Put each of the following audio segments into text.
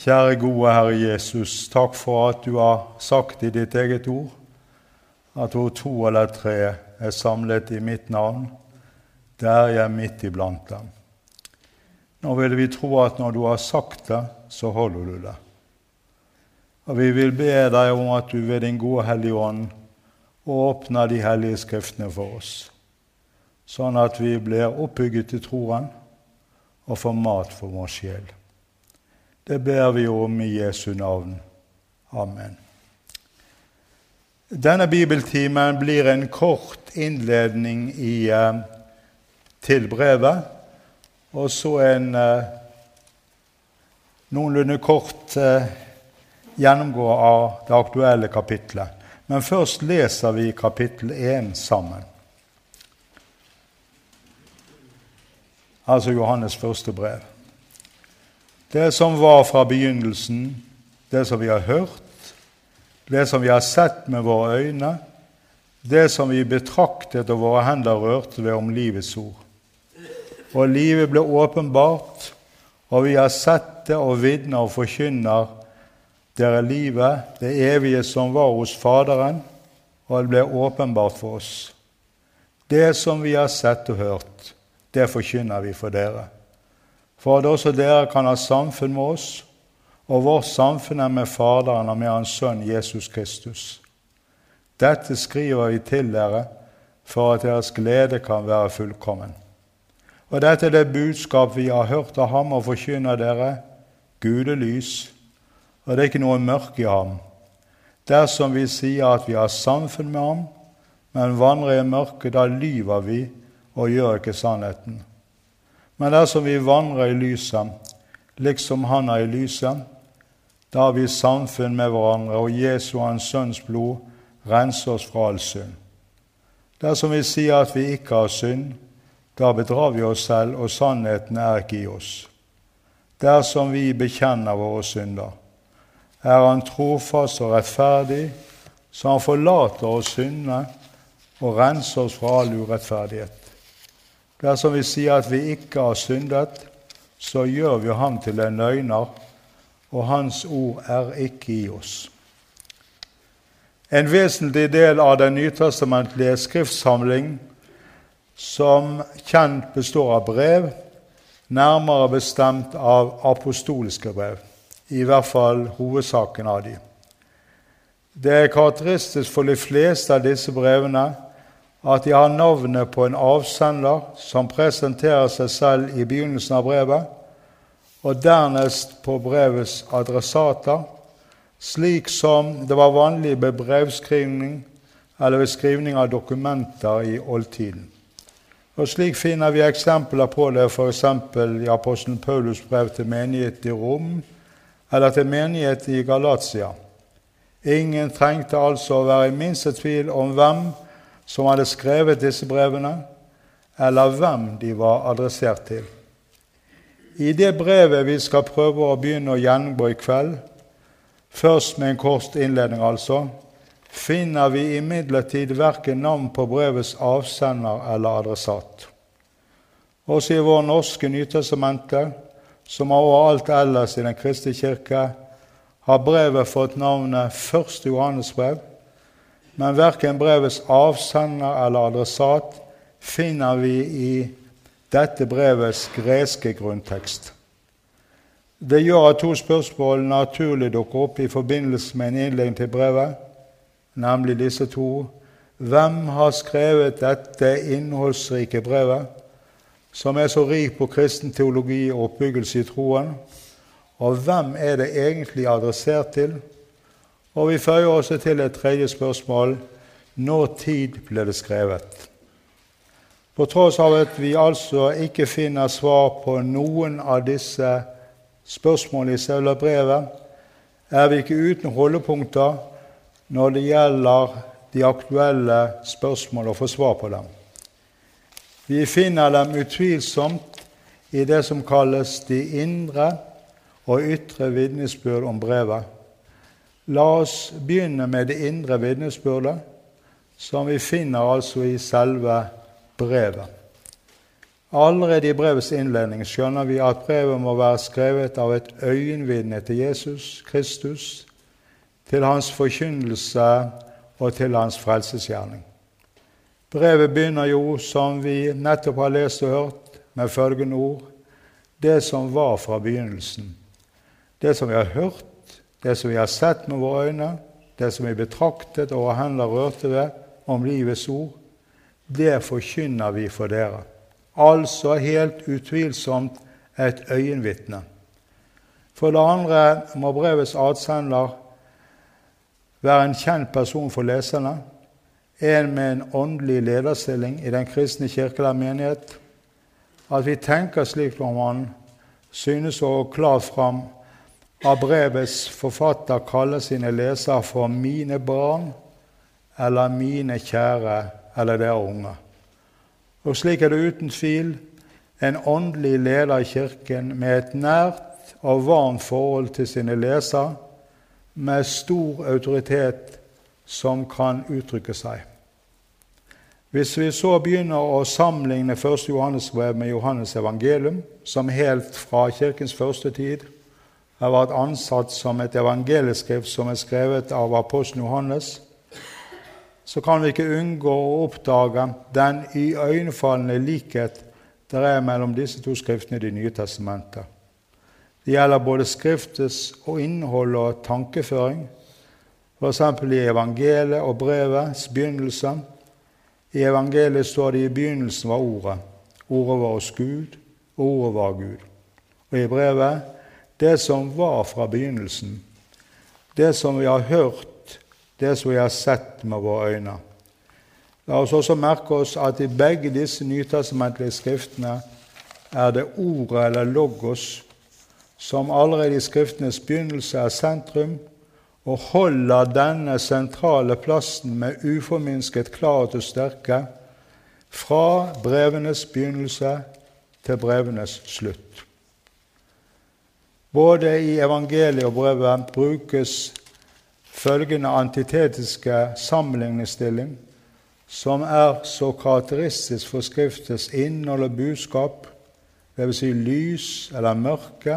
Kjære gode Herre Jesus, takk for at du har sagt i ditt eget ord at hvor to eller tre er samlet i mitt navn, der er jeg midt iblant dem. Nå vil vi tro at når du har sagt det, så holder du det. Og vi vil be deg om at du ved din gode Hellige Ånd åpner de hellige skriftene for oss, sånn at vi blir oppbygget i troen og får mat for vår sjel. Det ber vi om i Jesu navn. Amen. Denne bibeltimen blir en kort innledning i, eh, til brevet, og så en eh, noenlunde kort eh, gjennomgå av det aktuelle kapitlet. Men først leser vi kapittel 1 sammen. Altså Johannes første brev. Det som var fra begynnelsen, det som vi har hørt, det som vi har sett med våre øyne, det som vi betraktet og våre hender rørte ved om livets ord. Og livet ble åpenbart, og vi har sett det og vitner og forkynner dere livet, det evige som var hos Faderen, og det ble åpenbart for oss. Det som vi har sett og hørt, det forkynner vi for dere for at også dere kan ha samfunn med oss, og vårt samfunn er med Faderen og med Hans Sønn Jesus Kristus. Dette skriver vi til dere for at deres glede kan være fullkommen. Og dette er det budskap vi har hørt av ham og forkynner dere, Gud er lys, og det er ikke noe mørke i ham. Dersom vi sier at vi har samfunn med ham, men vandrer i mørket, da lyver vi og gjør ikke sannheten. Men dersom vi vandrer i lyset, liksom Han er i lyset, da har vi samfunn med hverandre, og Jesu og Hans Sønns blod renser oss fra all synd. Dersom vi sier at vi ikke har synd, da bedrar vi oss selv, og sannheten er ikke i oss. Dersom vi bekjenner våre synder, er Han trofast og rettferdig, så Han forlater oss syndene og renser oss fra all urettferdighet. Dersom vi sier at vi ikke har syndet, så gjør vi ham til en løgner, og hans ord er ikke i oss. En vesentlig del av den nytestamentlige skriftsamling, som kjent består av brev, nærmere bestemt av apostoliske brev, i hvert fall hovedsaken av de. Det er karakteristisk for de fleste av disse brevene at de har navnet på en avsender som presenterer seg selv i begynnelsen av brevet, og dernest på brevets adressater, slik som det var vanlig ved brevskrivning eller ved skrivning av dokumenter i oldtiden. Og Slik finner vi eksempler på det f.eks. i apostelen Paulus' brev til menighet i Rom eller til menighet i Galatia. Ingen trengte altså å være i minste tvil om hvem som hadde skrevet disse brevene, eller hvem de var adressert til. I det brevet vi skal prøve å begynne å gjennomgå i kveld, først med en kort innledning altså, finner vi imidlertid verken navn på brevets avsender eller adressat. Også i vår norske Nytestamente, som overalt ellers i Den kristne kirke, har brevet fått navnet Første Johannes brev, men verken brevets avsender eller adressat finner vi i dette brevets greske grunntekst. Det gjør at to spørsmål naturlig dukker opp i forbindelse med en innledning til brevet, nemlig disse to. Hvem har skrevet dette innholdsrike brevet, som er så rik på kristen teologi og oppbyggelse i troen? Og hvem er det egentlig adressert til? Og vi føyer også til et tredje spørsmål når tid ble det skrevet? På tross av at vi altså ikke finner svar på noen av disse spørsmålene i selve brevet, er vi ikke uten holdepunkter når det gjelder de aktuelle spørsmål, og få svar på dem. Vi finner dem utvilsomt i det som kalles de indre og ytre vitnesbyrd om brevet. La oss begynne med det indre vitnesbyrdet, som vi finner altså i selve brevet. Allerede i brevets innledning skjønner vi at brevet må være skrevet av et øyenvitne til Jesus Kristus, til hans forkynnelse og til hans frelsesgjerning. Brevet begynner jo, som vi nettopp har lest og hørt, med følgende ord det som var fra begynnelsen. Det som vi har hørt, det som vi har sett med våre øyne, det som vi betraktet og våre hender rørte ved, om livets ord, det forkynner vi for dere. Altså helt utvilsomt et øyenvitne. For det andre må brevets avsender være en kjent person for leserne, en med en åndelig lederstilling i den kristne kirkelige menighet. At vi tenker slik om han synes å klart fram av brevets forfatter kaller sine lesere for 'mine barn' eller 'mine kjære' eller 'dere unge'. Og slik er det uten tvil en åndelig leder i Kirken med et nært og varmt forhold til sine lesere, med stor autoritet som kan uttrykke seg. Hvis vi så begynner å sammenligne 1. Johannesbrev med Johannes evangelium, som helt fra kirkens første tid har vært ansatt som et evangelieskrift som er skrevet av apostelen Johannes, så kan vi ikke unngå å oppdage den iøynefallende likhet det er mellom disse to skriftene i Det nye testamentet. Det gjelder både Skriftets og innhold og tankeføring, f.eks. i evangeliet og brevets begynnelse. I evangeliet står det i begynnelsen var Ordet. Ordet var hos Gud, og Ordet var Gud. Og i brevet det som var fra begynnelsen, det som vi har hørt det som vi har sett med våre øyne. La oss også merke oss at i begge disse nytestamentlige skriftene er det ordet eller logos som allerede i Skriftenes begynnelse er sentrum, og holder denne sentrale plassen med uforminsket klarhet og styrke fra brevenes begynnelse til brevenes slutt. Både i evangeliet og brevet brukes følgende antitetiske sammenligningsstilling, som er så karakteristisk for Skriftets innhold og budskap, dvs. Si lys eller mørke,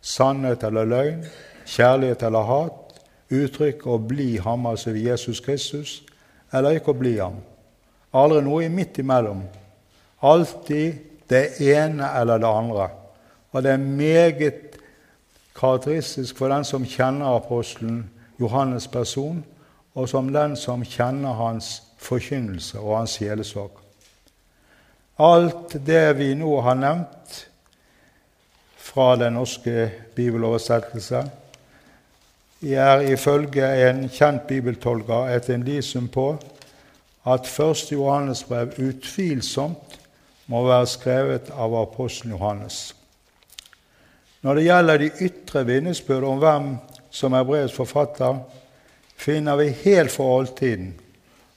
sannhet eller løgn, kjærlighet eller hat, uttrykk å bli ham, altså Jesus Kristus, eller ikke å bli ham. Aldri noe midt imellom. Alltid det ene eller det andre. Og det er meget karakteristisk for den som kjenner apostelen Johannes' person, og som den som kjenner hans forkynnelse og hans sjelesorg. Alt det vi nå har nevnt fra den norske bibeloversettelse, er ifølge en kjent bibeltolker et indisium på at 1. Johannes brev utvilsomt må være skrevet av apostelen Johannes. Når det gjelder de ytre vitnesbyrd om hvem som er brevets forfatter, finner vi helt for oldtiden,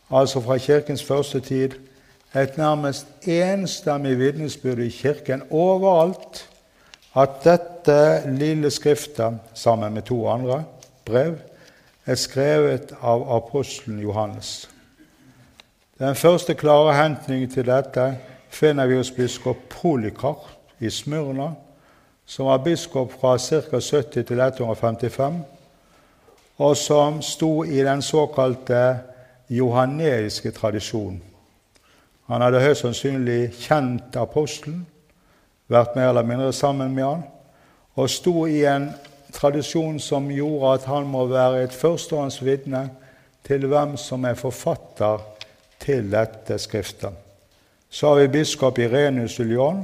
altså fra Kirkens første tid, et nærmest enstemmig vitnesbyrd i Kirken overalt at dette lille skriftet, sammen med to andre brev, er skrevet av apostelen Johannes. Den første klare hentningen til dette finner vi hos biskop Polikar i Smyrna som var biskop fra ca. 70 til 155, og som sto i den såkalte johanneiske tradisjonen. Han hadde høyst sannsynlig kjent apostelen, vært mer eller mindre sammen med han, og sto i en tradisjon som gjorde at han må være et førstehåndsvitne til hvem som er forfatter til dette skriftet. Så har vi biskop Irenius Lyon,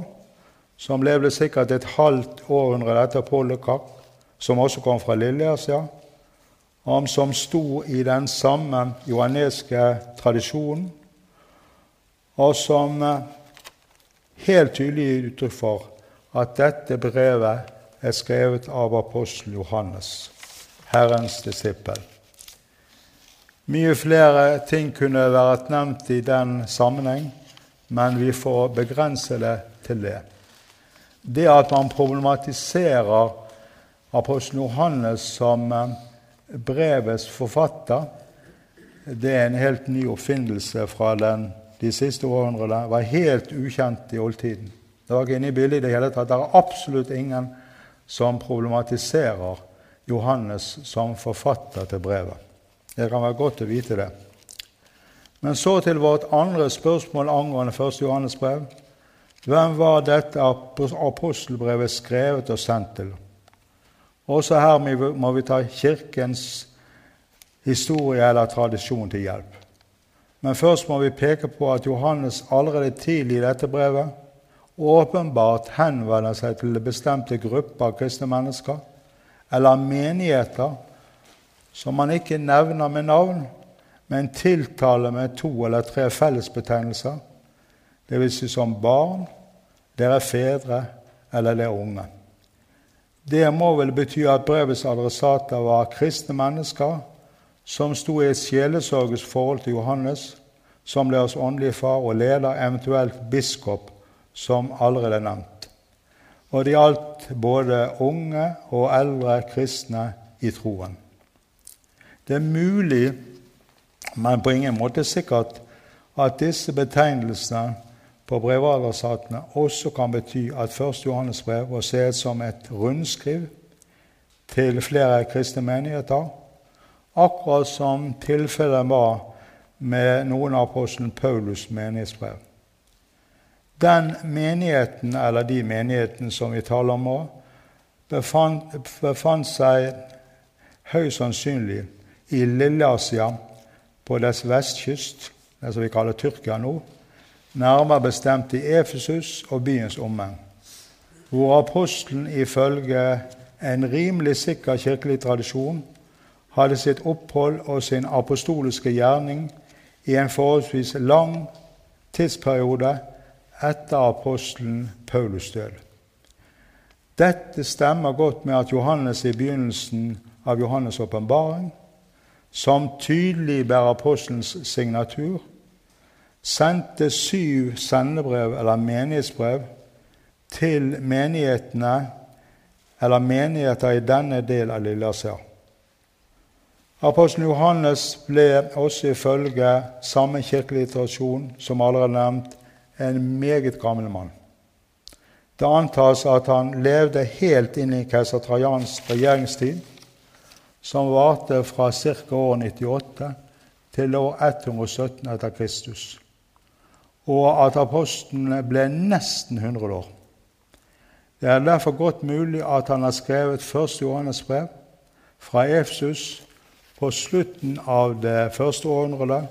som levde sikkert et halvt århundre etter Pollekak, som også kom fra Lilleasia, han som sto i den samme johaneske tradisjonen, og som eh, helt tydelig gir uttrykk for at dette brevet er skrevet av apostel Johannes, Herrens disippel. Mye flere ting kunne vært nevnt i den sammenheng, men vi får begrense det til det det at man problematiserer apostelen Johannes som eh, brevets forfatter, det er en helt ny oppfinnelse fra den, de siste århundrene. var helt ukjent i oldtiden. Det var ikke inne i bildet i det hele tatt. Det er absolutt ingen som problematiserer Johannes som forfatter til brevet. Det kan være godt å vite det. Men så til vårt andre spørsmål angående 1. Johannes brev. Hvem var dette apostelbrevet skrevet og sendt til? Også her må vi ta Kirkens historie eller tradisjon til hjelp. Men først må vi peke på at Johannes allerede tidlig i dette brevet åpenbart henvender seg til bestemte grupper av kristne mennesker eller menigheter som man ikke nevner med navn, men tiltaler med to eller tre fellesbetegnelser, dvs. Si som barn, dere fedre eller dere unge. Det må vel bety at brevets adressater var kristne mennesker som sto i et sjelesorgens forhold til Johannes, som deres åndelige far og leder, eventuelt biskop, som allerede nevnt. Og det gjaldt både unge og eldre kristne i troen. Det er mulig, men på ingen måte sikkert, at disse betegnelsene på brevadressatene også kan bety at 1. Johannes brev var sett som et rundskriv til flere kristne menigheter, akkurat som tilfellet var med noen av apostelen Paulus' menighetsbrev. Den menigheten, eller de menighetene som vi taler om nå, befant, befant seg høyst sannsynlig i Lilleasia på dets vestkyst, det som vi kaller Tyrkia nå, nærmere bestemt i Efesus og byens omegn, hvor apostelen ifølge en rimelig sikker kirkelig tradisjon hadde sitt opphold og sin apostoliske gjerning i en forholdsvis lang tidsperiode etter apostelen Paulus død. Dette stemmer godt med at Johannes i begynnelsen av Johannes' åpenbaring, som tydelig bærer apostelens signatur, sendte syv sendebrev eller menighetsbrev til menighetene eller menigheter i denne del av Lilleasia. Apostelen Johannes ble også ifølge samme kirkelige tradisjon som allerede nevnt, en meget gammel mann. Det antas at han levde helt inn i keiser Trajans regjeringstid, som varte fra ca. år 98 til år 117 etter Kristus, og at apostlene ble nesten 100 år. Det er derfor godt mulig at han har skrevet første Johannes brev fra Efsus på slutten av det første århundret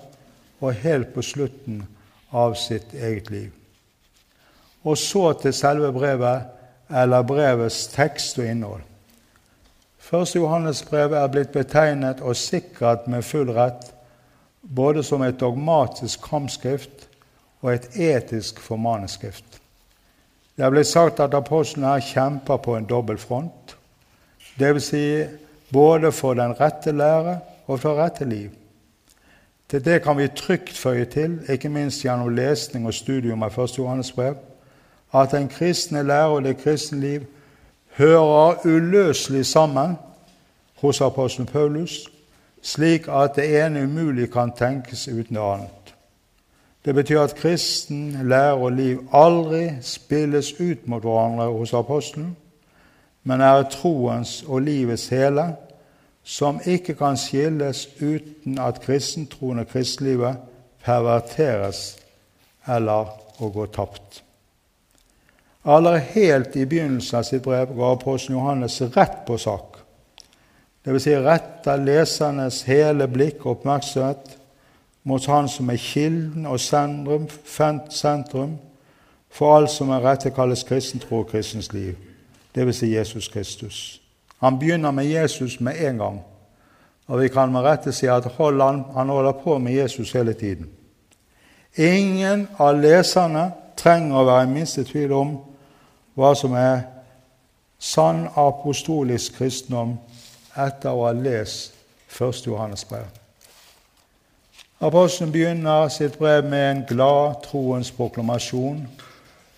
og helt på slutten av sitt eget liv. Og så til selve brevet, eller brevets tekst og innhold. Første Johannes brev er blitt betegnet og sikret med full rett både som et dogmatisk kampskrift og et etisk formaneskrift. Det blitt sagt at apostlene her kjemper på en dobbel front, dvs. Si både for den rette lære og for rette liv. Til det kan vi trygt føye til, ikke minst gjennom lesning og studium av 1. Johannes brev, at den kristne lære og det kristne liv hører uløselig sammen hos apostelen Paulus, slik at det ene umulig kan tenkes uten det annet. Det betyr at kristen lære og liv aldri spilles ut mot hverandre hos apostelen, men er troens og livets hele, som ikke kan skilles uten at kristentroen og kristelivet perverteres eller å gå tapt. Allerede helt i begynnelsen av sitt brev ga apostelen Johannes rett på sak. Dvs. Si retta lesernes hele blikk og oppmerksomhet mot Han som er kilden og sentrum, sentrum for alt som er rett rette kalles kristen tro og kristens liv, dvs. Si Jesus Kristus. Han begynner med Jesus med en gang, og vi kan med rette si at han, han holder på med Jesus hele tiden. Ingen av leserne trenger å være i minste tvil om hva som er sann apostolisk kristendom etter å ha lest 1. Johannes brev. Apostelen begynner sitt brev med en glad troens proklamasjon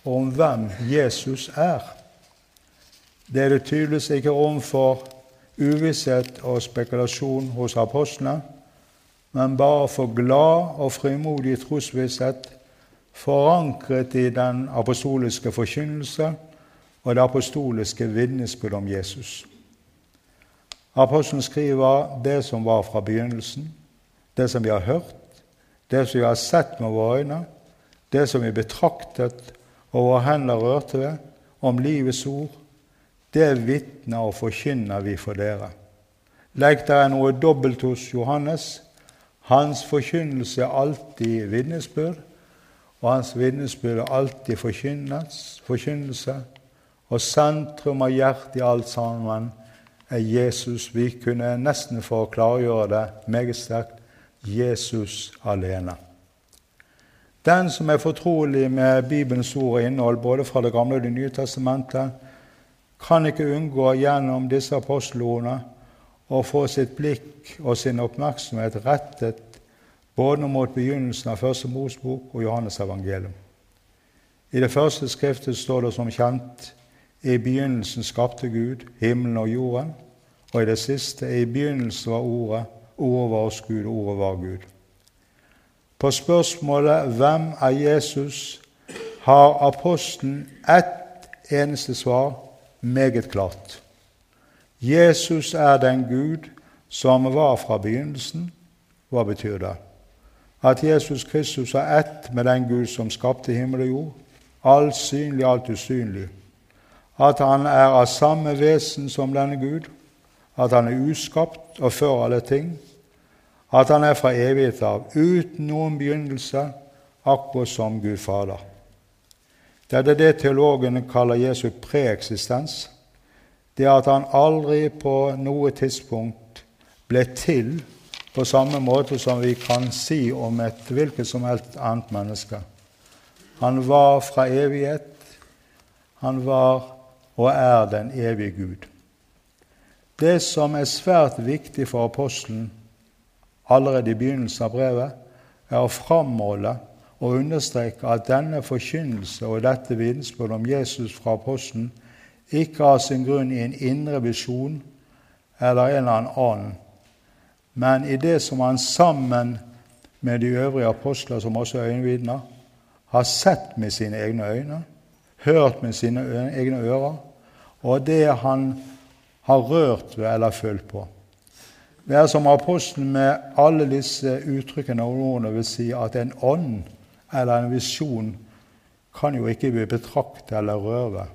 om hvem Jesus er. Det er det tydeligvis ikke rom for uvisshet og spekulasjon hos apostlene, men bare for glad og frimodig trosvisshet forankret i den apostoliske forkynnelse og det apostoliske vitnesbyrd om Jesus. Apostelen skriver det som var fra begynnelsen, det som vi har hørt, det som vi har sett med våre øyne, det som vi betraktet og våre hender rørte ved, om livets ord, det vitner og forkynner vi for dere. Legg dere noe dobbelt hos Johannes. Hans forkynnelse er alltid vitnesbyrd, og hans vitnesbyrd er alltid forkynnelse. Og sentrum av hjertet i alt sammen er Jesus. Vi kunne nesten få klargjøre det meget sterkt Jesus alene. Den som er fortrolig med Bibelens ord og innhold, både fra Det gamle og Det nye testamentet, kan ikke unngå gjennom disse apostelordene å få sitt blikk og sin oppmerksomhet rettet både mot begynnelsen av Første Mosbok og Johannes evangelium. I det første skriftet står det som kjent i begynnelsen skapte Gud himmelen og jorden, og i det siste i begynnelsen var Ordet, Ordet var Gud og Ordet var Gud. På spørsmålet 'Hvem er Jesus?' har apostelen ett eneste svar, meget klart. Jesus er den Gud som var fra begynnelsen. Hva betyr det? At Jesus Kristus er ett med den Gud som skapte himmel og jord, alt synlig, alt usynlig. At han er av samme vesen som denne Gud, at han er uskapt og før alle ting, at han er fra evighet av, uten noen begynnelse, akkurat som Gud Fader. Det er det teologene kaller Jesu preeksistens. Det er at han aldri på noe tidspunkt ble til på samme måte som vi kan si om et hvilket som helst annet menneske. Han var fra evighet. Han var og er den evige Gud. Det som er svært viktig for apostelen allerede i begynnelsen av brevet, er å framholde og understreke at denne forkynnelse og dette vitnesbyrdet om Jesus fra apostelen ikke har sin grunn i en indre visjon eller en eller annen, men i det som han sammen med de øvrige apostler, som også er øyenvitner, har sett med sine egne øyne, hørt med sine egne ører, og det han har rørt ved eller følt på. Det er som apostelen med alle disse uttrykkene og ordene vil si at en ånd eller en visjon kan jo ikke bli betraktet eller røre.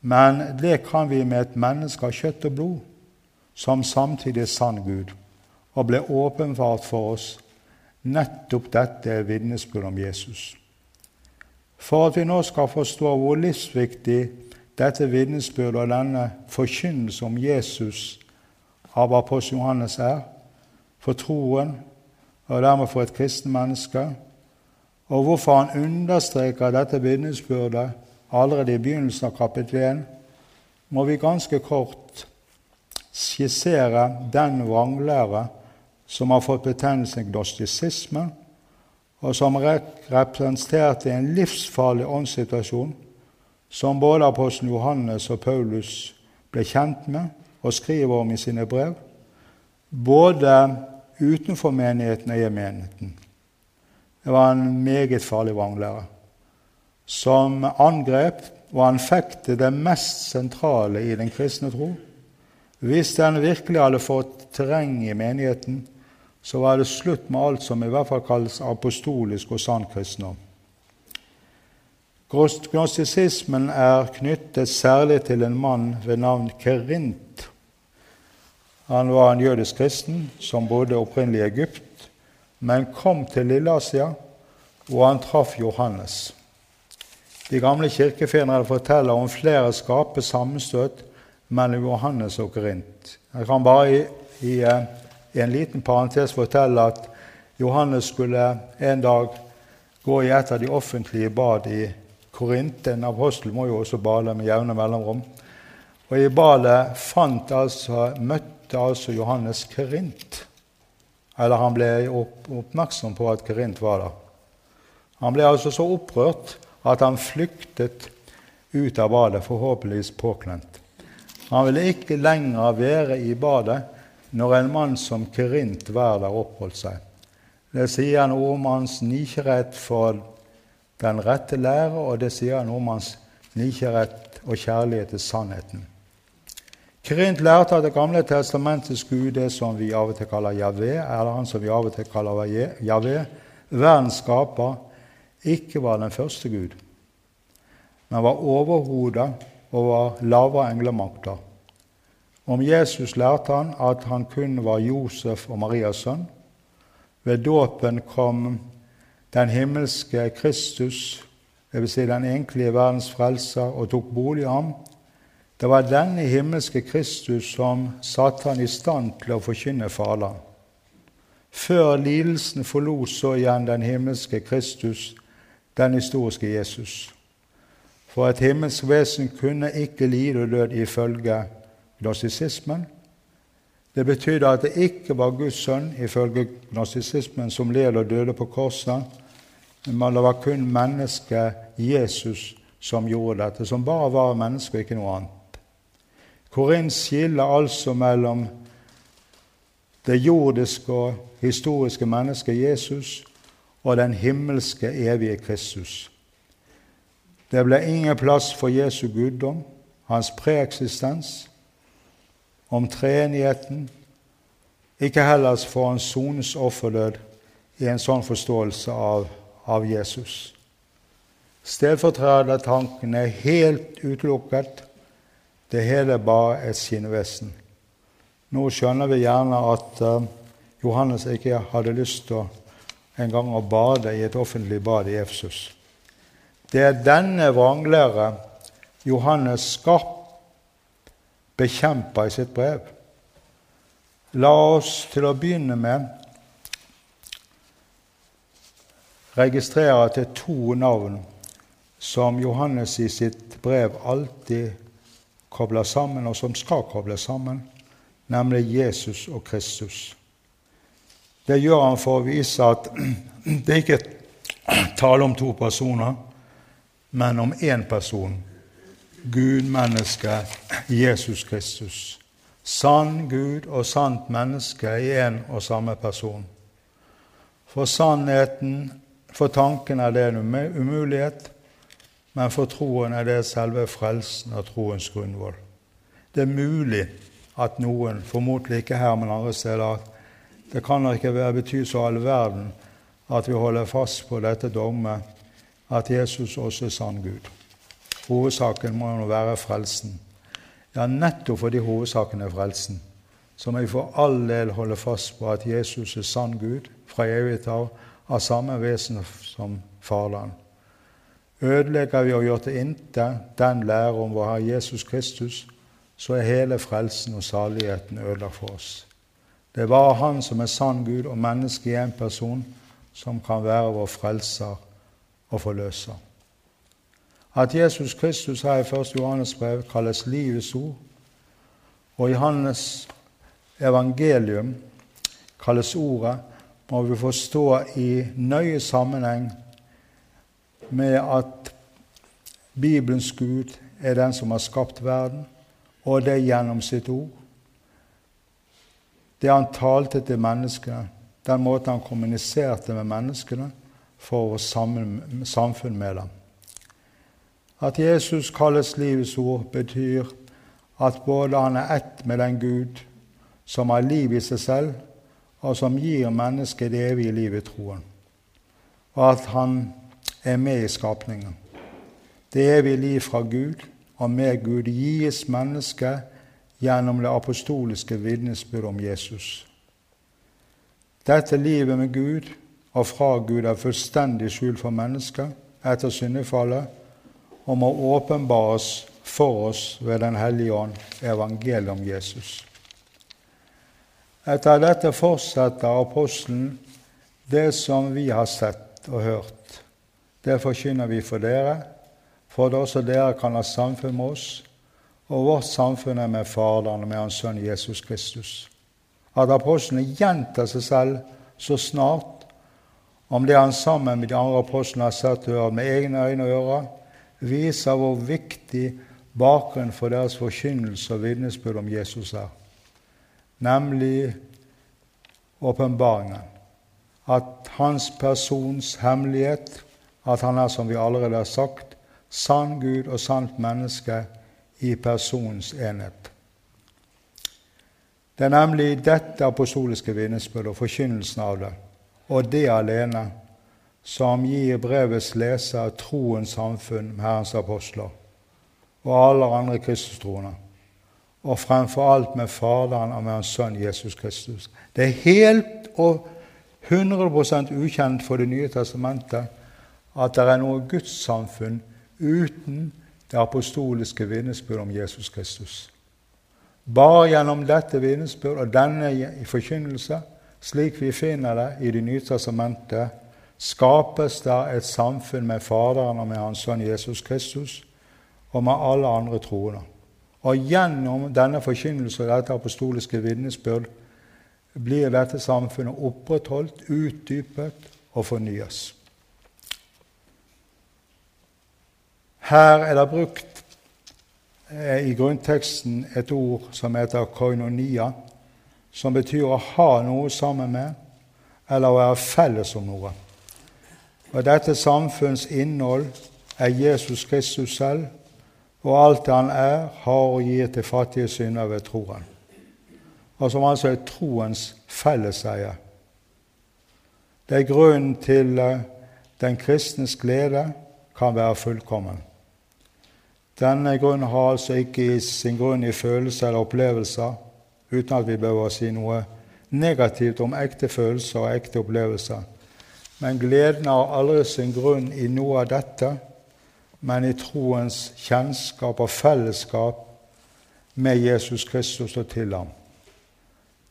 Men det kan vi med et menneske av kjøtt og blod, som samtidig er sann Gud, og ble åpenbart for oss. Nettopp dette er om Jesus. For at vi nå skal forstå hvor livsviktig dette vitnesbyrdet og denne forkynnelse om Jesus av apostel Johannes er for troen og dermed for et kristen menneske, og hvorfor han understreker dette vitnesbyrdet allerede i begynnelsen av kapittel 1, må vi ganske kort skissere den vranglære som har fått betegnelsen gnostisisme, og som representerte en livsfarlig åndssituasjon som både apostelen Johannes og Paulus ble kjent med, og skriver om i sine brev, både utenfor menigheten og i menigheten. Det var en meget farlig vranglære som angrep og anfektet det mest sentrale i den kristne tro. Hvis den virkelig hadde fått terreng i menigheten, så var det slutt med alt som i hvert fall kalles apostolisk og sann kristendom. Gnostisismen er knyttet særlig til en mann ved navn Kerint, han var en jødisk kristen som bodde opprinnelig i Egypt, men kom til Lilleasia, og han traff Johannes. De gamle kirkefedrene forteller om flere skarpe sammenstøt mellom Johannes og Korint. Jeg kan bare i, i, eh, i, en liten parentes fortelle at Johannes skulle en dag gå i et av de offentlige bad i Korint. En apostel må jo også bade med jevne mellomrom. Og I badet fant altså, møtte møtte altså Johannes Kerint. Eller han ble oppmerksom på at Kerint var der. Han ble altså så opprørt at han flyktet ut av badet, forhåpentligvis påklemt. Han ville ikke lenger være i badet når en mann som Kerint var der oppholdt seg. Det sier noe om hans nikjærhet for den rette lære, og det sier noe om hans nikjærhet og kjærlighet til sannheten. Krint lærte at Det gamle testamentets Gud, det som vi av og til kaller Javé, eller han som vi av og til kaller Javé, verdens skaper, ikke var den første Gud, men var overhodet og var lavere englemakter. Om Jesus lærte han at han kun var Josef og Marias sønn. Ved dåpen kom den himmelske Kristus, dvs. Si den egentlige verdens frelser, og tok bolig i ham. Det var denne himmelske Kristus som satte han i stand til å forkynne Faderen. Før lidelsen forlot så igjen den himmelske Kristus den historiske Jesus. For et himmelsk vesen kunne ikke lide og død ifølge gnostisismen. Det betydde at det ikke var Guds sønn ifølge gnostisismen som led og døde på korset, men det var kun mennesket Jesus som gjorde dette, som bare var menneske og ikke noe annet. Korint skiller altså mellom det jordiske og historiske mennesket Jesus og den himmelske, evige Kristus. Det ble ingen plass for Jesu guddom, hans preeksistens, om treenigheten, ikke heller for hans sones offerdød i en sånn forståelse av, av Jesus. Stedfortredertanken er helt utelukket. Det hele er bare et skinnvesen. Nå skjønner vi gjerne at uh, Johannes ikke hadde lyst til en gang å bade i et offentlig bad i Efsus. Det er denne vranglære Johannes skarpt bekjemper i sitt brev. La oss til å begynne med registrere at det er to navn som Johannes i sitt brev alltid kobler sammen, og som skal kobles sammen, nemlig Jesus og Kristus. Det gjør han for å vise at det ikke er tale om to personer, men om én person. Gud, menneske, Jesus Kristus. Sann Gud og sant menneske i én og samme person. For sannheten, for tanken er det en umulighet, men for troen er det selve frelsen og troens grunnvoll. Det er mulig at noen, formodentlig ikke her, men andre steder, det kan ikke være bety så all verden at vi holder fast på dette dommet at Jesus også er sann Gud. Hovedsaken må jo være frelsen. Ja, nettopp fordi hovedsaken er frelsen, så må vi for all del holde fast på at Jesus er sann Gud fra evighet av, av samme vesen som Faderen. Ødelegger vi og gjør til intet den lære om vår Herre Jesus Kristus, så er hele frelsen og saligheten ødelagt for oss. Det er bare Han som er sann Gud og menneske i én person, som kan være vår frelser og forløser. At Jesus Kristus her i 1. Johannes brev kalles livets ord, og i hans evangelium kalles ordet, må vi forstå i nøye sammenheng med at Bibelens Gud er den som har skapt verden, og det gjennom sitt ord. Det han talte til menneskene, den måten han kommuniserte med menneskene, for å samfunn med dem. At Jesus kalles livets ord, betyr at både han er ett med den Gud som har liv i seg selv, og som gir mennesket det evige livet i troen, og at han er med i skapningen. Det evige liv fra Gud og med Gud gis mennesket gjennom det apostoliske vitnesbyrdet om Jesus. Dette livet med Gud og fra Gud er fullstendig skjult for mennesker etter syndefallet og må åpenbares for oss ved Den hellige ånd, evangeliet om Jesus. Etter dette fortsetter apostelen det som vi har sett og hørt. Det forkynner vi for dere, for at også dere kan ha samfunn med oss, og vårt samfunn er med Faderen og med Hans Sønn Jesus Kristus. At apostlene gjentar seg selv så snart om det han sammen med de andre apostlene har sett og hørt med egne øyne og ører, viser hvor viktig bakgrunnen for deres forkynnelse og vitnesbyrd om Jesus er, nemlig åpenbaringen. at hans persons hemmelighet, at han er, som vi allerede har sagt, sann Gud og sant menneske i persons enhet. Det er nemlig dette apostoliske vitnesbyrdet og forkynnelsen av det, og det alene, som gir brevets leser troens samfunn med Herrens apostler og alle andre kristustroende, og fremfor alt med Faderen og med Hans Sønn Jesus Kristus. Det er helt og 100% ukjent for Det nye testamentet at det er noe gudssamfunn uten det apostoliske vitnesbyrd om Jesus Kristus. Bare gjennom dette vitnesbyrd og denne forkynnelse, slik vi finner det i Det nye testamentet, skapes det et samfunn med Faderen og med Hans Sønn Jesus Kristus og med alle andre troende. Og gjennom denne forkynnelse og dette apostoliske vitnesbyrd blir dette samfunnet opprettholdt, utdypet og fornyes. Her er det brukt eh, i grunnteksten et ord som heter koinonia, som betyr å ha noe sammen med, eller å være felles om noe. Og Dette samfunns innhold er Jesus Kristus selv, og alt han er, har og gir til fattige synder ved troen. Og som altså er troens felleseie. Det er grunnen til eh, den kristnes glede kan være fullkommen. Denne grunnen har altså ikke sin grunn i følelser eller opplevelser, uten at vi behøver å si noe negativt om ekte følelser og ekte opplevelser. Men gleden har aldri sin grunn i noe av dette, men i troens kjennskap og fellesskap med Jesus Kristus og til ham.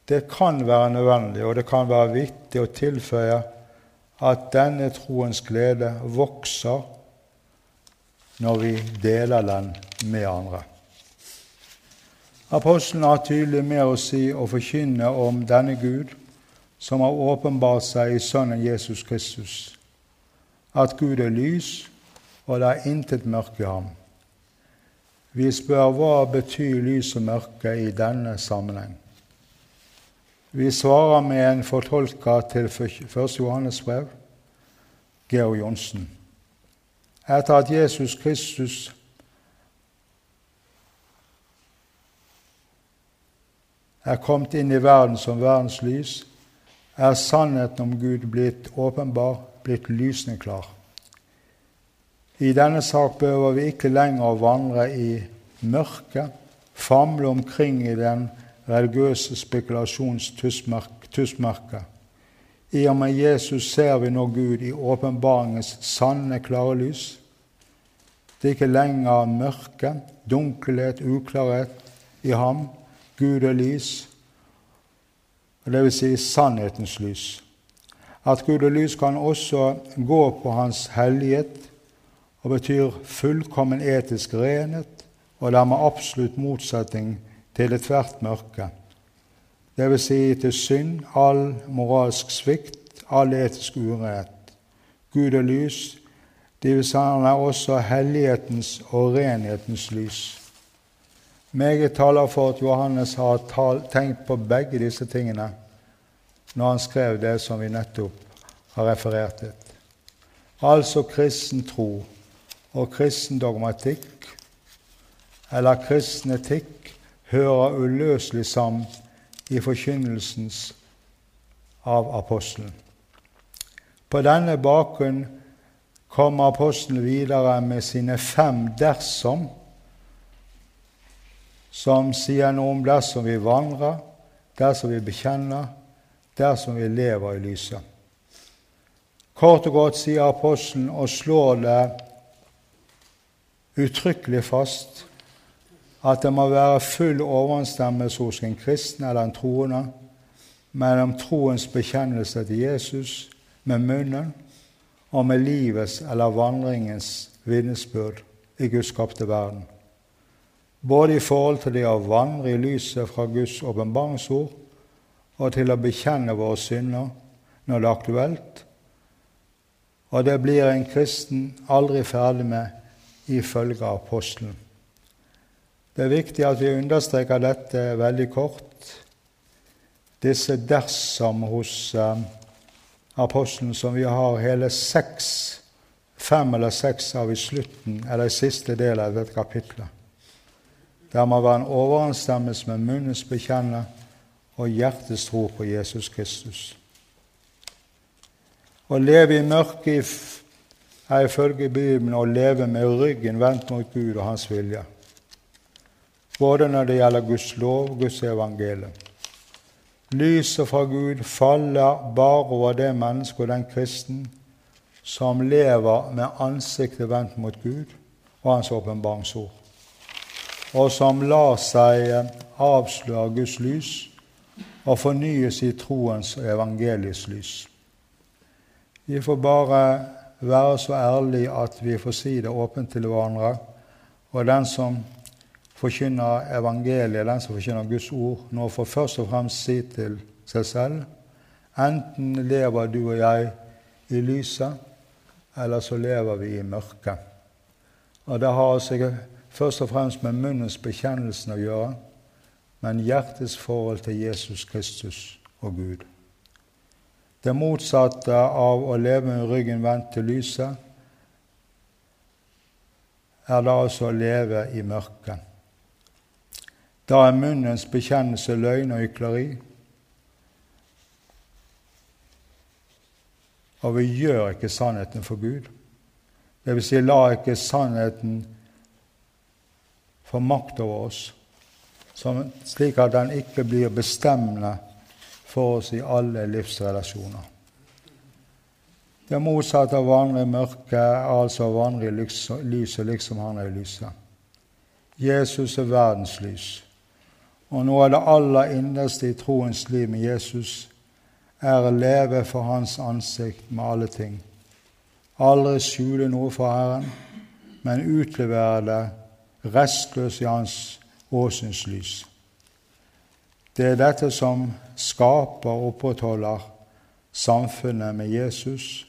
Det kan være nødvendig, og det kan være viktig å tilføye at denne troens glede vokser når vi deler den med andre. Apostelen har tydelig mer å si og forkynne om denne Gud som har åpenbart seg i Sønnen Jesus Kristus, at Gud er lys, og det er intet mørke i ham. Vi spør hva betyr lys og mørke i denne sammenheng. Vi svarer med en fortolker til 1. Johannes brev, Georg Johnsen etter at Jesus Kristus er kommet inn i verden som verdens lys, er sannheten om Gud blitt åpenbar, blitt lysende klar. I denne sak behøver vi ikke lenger vandre i mørket, famle omkring i den religiøse spekulasjons tussmørke. I og med Jesus ser vi nå Gud i åpenbaringens sanne, klare lys. Det er ikke lenger mørke, dunkelhet, uklarhet i ham. Gud er lys, og det vil si sannhetens lys. At Gud er lys kan også gå på Hans hellighet og betyr fullkommen etisk renhet og dermed absolutt motsetning til ethvert mørke. Vil si til synd, all moralsk svikt, all etisk urenhet. Gud er lys, dvs. si han er også hellighetens og renhetens lys. Meget taler for at Johannes har tenkt på begge disse tingene når han skrev det som vi nettopp har referert til. Altså kristen tro og kristen dogmatikk, eller kristen etikk, hører uløselig sammen i forkynnelsens av apostelen. På denne bakgrunn kommer apostelen videre med sine fem dersom, som sier noe om dersom vi vandrer, dersom vi bekjenner, dersom vi lever i lyset. Kort og godt sier apostelen og slår det uttrykkelig fast at det må være full overensstemmelse hos en kristen eller en troende mellom troens bekjennelse til Jesus med munnen og med livets eller vandringens vitnesbyrd i Guds skapte verden. Både i forhold til det å vandre i lyset fra Guds åpenbaringsord og til å bekjenne våre synder når det er aktuelt. Og det blir en kristen aldri ferdig med ifølge apostelen. Det er viktig at vi understreker dette veldig kort. Disse dersom hos eh, apostelen som vi har hele seks, fem eller seks av i slutten, eller i siste del av dette kapitlet. Der må være en overensstemmelse med munnens bekjenne og hjertets tro på Jesus Kristus. Å leve i mørket er ifølge Bibelen å leve med ryggen vendt mot Gud og Hans vilje, både når det gjelder Guds lov Guds evangelium. Lyset fra Gud faller bare over det mennesket og den kristen som lever med ansiktet vendt mot Gud og Hans åpenbaringsord, og som lar seg avsløre Guds lys og fornyes i troens og evangeliets lys. Vi får bare være så ærlige at vi får si det åpent til hverandre. Og den som forkynner evangeliet, den som forkynner Guds ord, nå får først og fremst si til seg selv enten lever du og jeg i lyset, eller så lever vi i mørket. Og Det har altså først og fremst med munnens bekjennelsen å gjøre, men hjertets forhold til Jesus Kristus og Gud. Det motsatte av å leve med ryggen vendt til lyset er da altså å leve i mørket. Da er munnens bekjennelse løgn og hykleri. Og vi gjør ikke sannheten for Gud. Det vil si, la ikke sannheten få makt over oss, slik at den ikke blir bestemmende for oss i alle livsrelasjoner. Det motsatte av å vandre i mørket er altså å vandre i lyset liksom han er i lyset. Jesus er verdens lys. Og noe av det aller innerste i troens liv med Jesus er å leve for Hans ansikt med alle ting. Aldri skjule noe for Herren, men utlevere det restløst i Hans åsyns lys. Det er dette som skaper og opprettholder samfunnet med Jesus,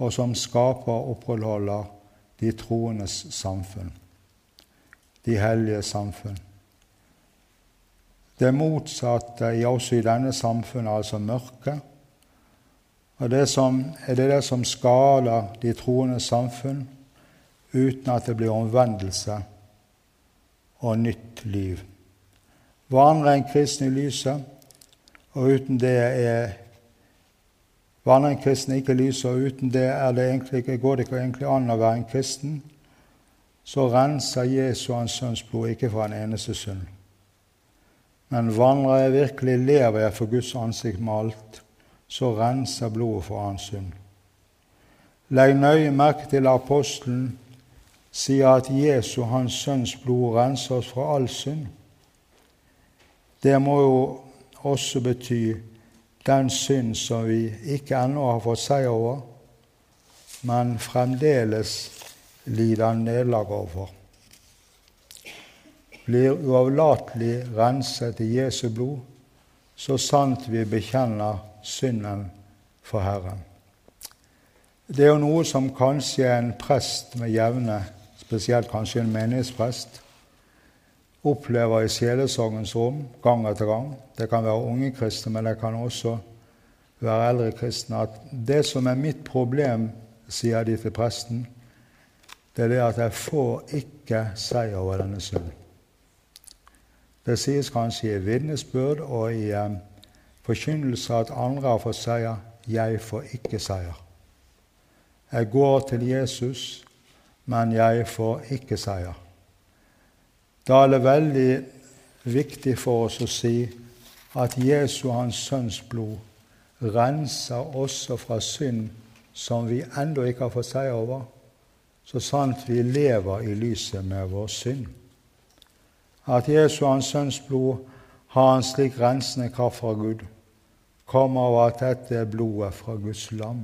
og som skaper og opprettholder de troendes samfunn, de hellige samfunn. Det motsatte i også i denne samfunnet, altså mørket. Og det som, er det det som skader de troendes samfunn uten at det blir omvendelse og nytt liv. Vandre en kristen i lyset, og uten det er Vandre en kristen ikke i lyset, og uten det, det går det ikke egentlig an å være en kristen, så renser Jesu Hans Sønns blod ikke for en eneste synd. Men vandrer jeg virkelig, lever jeg for Guds ansikt med alt, så renser blodet for hans synd. Legg nøye merke til apostelen sier at Jesu, Hans Sønns blod, renser oss fra all synd. Det må jo også bety den synd som vi ikke ennå har fått seier over, men fremdeles lider nederlag over. Blir uavlatelig renset i Jesu blod, så sant vi bekjenner synden for Herren. Det er jo noe som kanskje en prest med jevne, spesielt kanskje en menighetsprest, opplever i sjelesorgens rom gang etter gang. Det kan være unge kristne, men det kan også være eldre kristne. At det som er mitt problem, sier de til presten, det er det at jeg får ikke seier over denne synden. Det sies kanskje i vitnesbyrd og i um, forkynnelse at andre har fått seier. Jeg får ikke seier. Jeg går til Jesus, men jeg får ikke seier. Da er det veldig viktig for oss å si at Jesu, Hans Sønns blod, renser også fra synd som vi ennå ikke har fått seier over, så sant vi lever i lyset med vår synd. At Jesu, Hans Sønns blod, har en slik rensende kraft fra Gud, kommer av at dette er blodet fra Guds lam,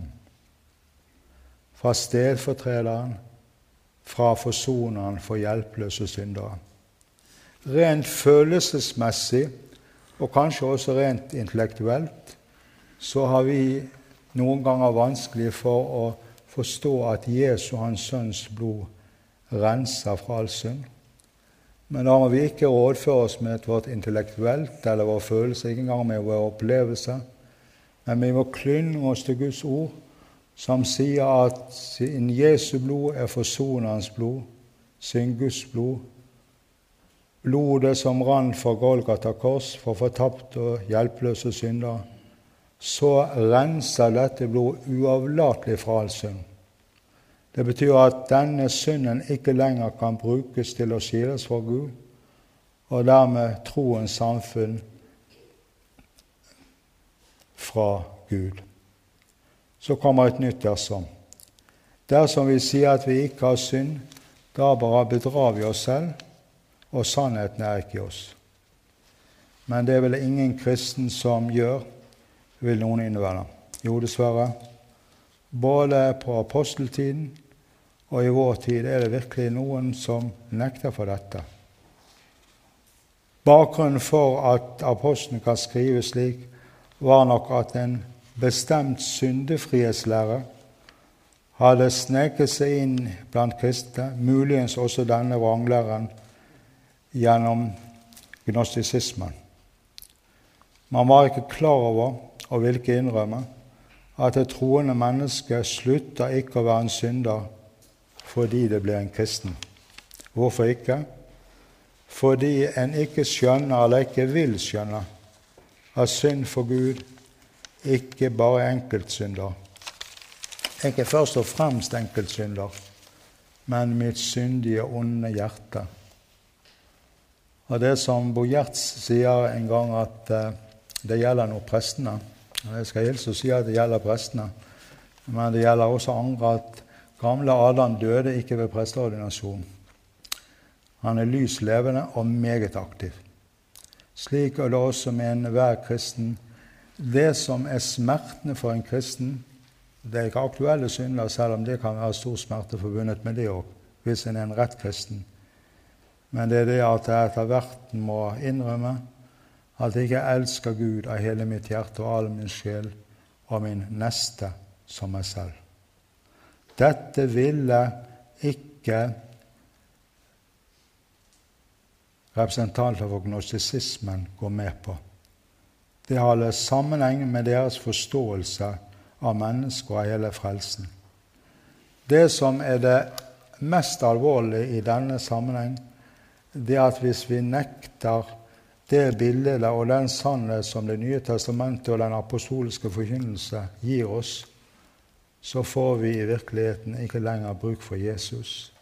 fra stedfortrederen, fra forsoneren for hjelpeløse syndere. Rent følelsesmessig, og kanskje også rent intellektuelt, så har vi noen ganger vanskelig for å forstå at Jesu, Hans Sønns blod, renser fra all synd. Men da må vi ikke rådføre oss med vårt intellektuelt eller vår følelse, ikke engang med vår opplevelse, Men vi må klynge oss til Guds ord, som sier at siden Jesu blod er forsonerens blod, sin Guds blod, blodet som rant fra Golgata kors for fortapte og hjelpeløse syndere, så renser dette blod uavlatelig fra all synd. Det betyr at denne synden ikke lenger kan brukes til å skilles fra Gud, og dermed troens samfunn fra Gud. Så kommer et nytt dersom. Dersom vi sier at vi ikke har synd, da bare bedrar vi oss selv, og sannheten er ikke i oss. Men det er vel ingen kristen som gjør, vil noen innvende. Jo, dessverre. Både på aposteltiden og i vår tid er det virkelig noen som nekter for dette. Bakgrunnen for at apostelen kan skrive slik, var nok at en bestemt syndefrihetslære hadde sneket seg inn blant kristne, muligens også denne vranglæren gjennom gnostisismen. Man var ikke klar over, og ville ikke innrømme, at et troende menneske slutter ikke å være en synder fordi det blir en kristen. Hvorfor ikke? Fordi en ikke skjønner, eller ikke vil skjønne, at synd for Gud ikke bare er enkeltsynder. Ikke først og fremst enkeltsynder, men mitt syndige, onde hjerte. Og Det som Bo Gjerts sier en gang, at uh, det gjelder nå prestene. Jeg skal hilse og si at det gjelder prestene, men det gjelder også andre at gamle Adam døde ikke ved presteordinasjon. Han er lys levende og meget aktiv. Slik er det også med enhver kristen. Det som er smertene for en kristen, det er ikke aktuelle synder, selv om det kan være stor smerte forbundet med det òg, hvis en er en rett kristen. Men det er det at jeg etter hvert må innrømme at jeg ikke elsker Gud av hele mitt hjerte og all min sjel og min neste som meg selv. Dette ville ikke representanter for gnostisismen gå med på. Det hadde sammenheng med deres forståelse av mennesker og hele frelsen. Det som er det mest alvorlige i denne sammenheng, det er at hvis vi nekter det bildet og den sannhet som Det nye testamentet og den apostoliske forkynnelse gir oss, så får vi i virkeligheten ikke lenger bruk for Jesus.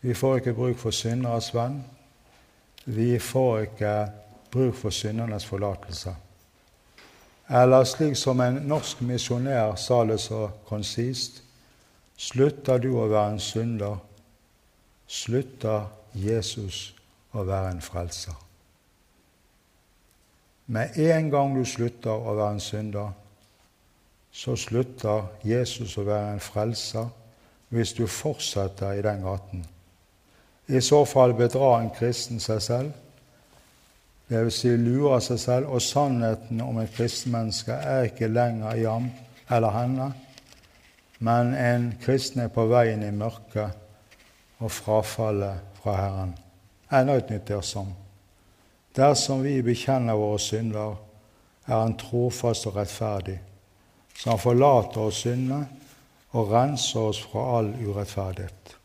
Vi får ikke bruk for synderes venn. Vi får ikke bruk for syndernes forlatelse. Eller slik som en norsk misjonær sa det så konsist Slutter du å være en synder, slutter Jesus å være en frelser. Med en gang du slutter å være en synder, så slutter Jesus å være en frelser hvis du fortsetter i den gaten. I så fall bedrar en kristen seg selv, dvs. Si lurer seg selv, og sannheten om et kristenmenneske er ikke lenger i ham eller henne, men en kristen er på veien i mørket og frafallet fra Herren. Enda et nytt dersom. Dersom vi bekjenner våre synder, er Han trofast og rettferdig, så Han forlater oss syndene og renser oss fra all urettferdighet.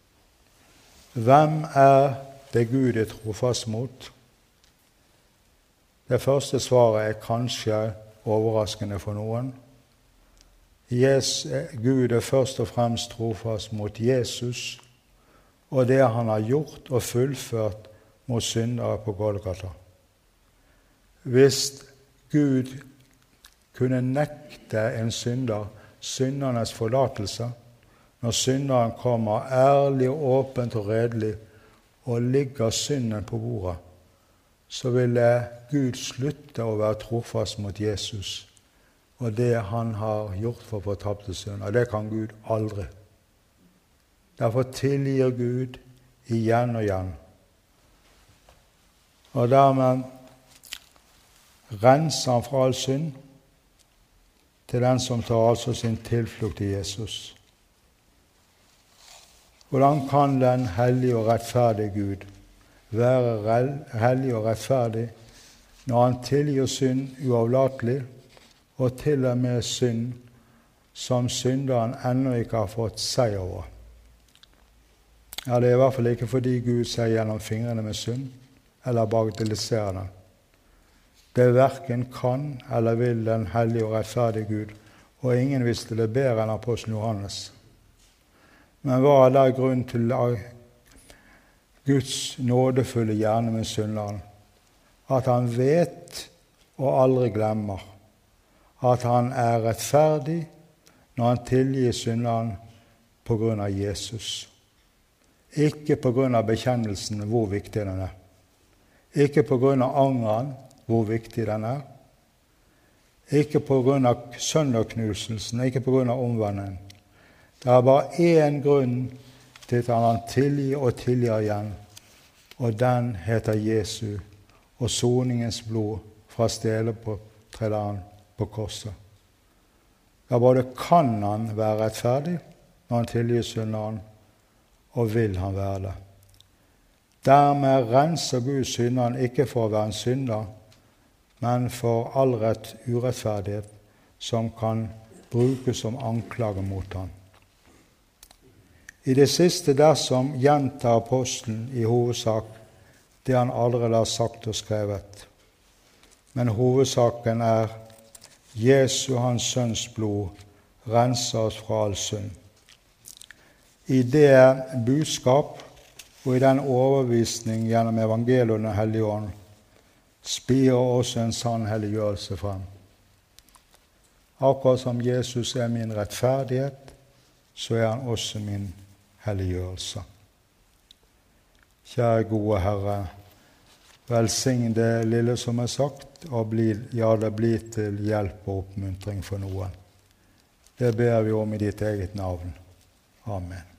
Hvem er det Gud er trofast mot? Det første svaret er kanskje overraskende for noen. Yes, Gud er først og fremst trofast mot Jesus og det han har gjort og fullført mot syndere på Golgata. Hvis Gud kunne nekte en synder syndernes forlatelse når synderen kommer ærlig og åpent og redelig og ligger synden på bordet, så ville Gud slutte å være trofast mot Jesus og det han har gjort for fortapte synder. Det kan Gud aldri. Derfor tilgir Gud igjen og igjen. Og dermed renser han fra all synd til den som tar altså sin tilflukt til Jesus. Hvordan kan den hellige og rettferdige Gud være hellig og rettferdig når han tilgir synd uavlatelig og til og med synd som synderen ennå ikke har fått seier over. Ja, Det er i hvert fall ikke fordi Gud ser gjennom fingrene med synd eller bagatelliserer den. Det verken kan eller vil den hellige og rettferdige Gud, og ingen visste det bedre enn apostelen Johannes. Men hva er der grunn til Guds nådefulle hjerne med synderen? At han vet og aldri glemmer at han er rettferdig når han tilgir synderen på grunn av Jesus. Ikke på grunn av bekjennelsen, hvor viktig den er. Ikke på grunn av angeren, hvor viktig den er. Ikke av sønderknuselsen, ikke av omvendingen. Det er bare én grunn til at han tilgir og tilgir igjen, og den heter Jesu og soningens blod fra stedet på korset. Ja, både kan han være rettferdig når han tilgir synderen, og vil han være det. Dermed renser Gud synderen ikke for å være en synder, men for all rett urettferdighet som kan brukes som anklage mot ham. I det siste dersom gjentar apostelen i hovedsak det han allerede har sagt og skrevet. Men hovedsaken er Jesu, Hans Sønns blod, renser oss fra all synd. I det budskap og i den overbevisning gjennom evangeliet og Den hellige ånd spirer også en sann helliggjørelse frem. Akkurat som Jesus er min rettferdighet, så er han også min helliggjørelse. Kjære gode Herre, velsign det lille som er sagt, og bli, ja, det blir til hjelp og oppmuntring for noen. Det ber vi om i ditt eget navn. Amen.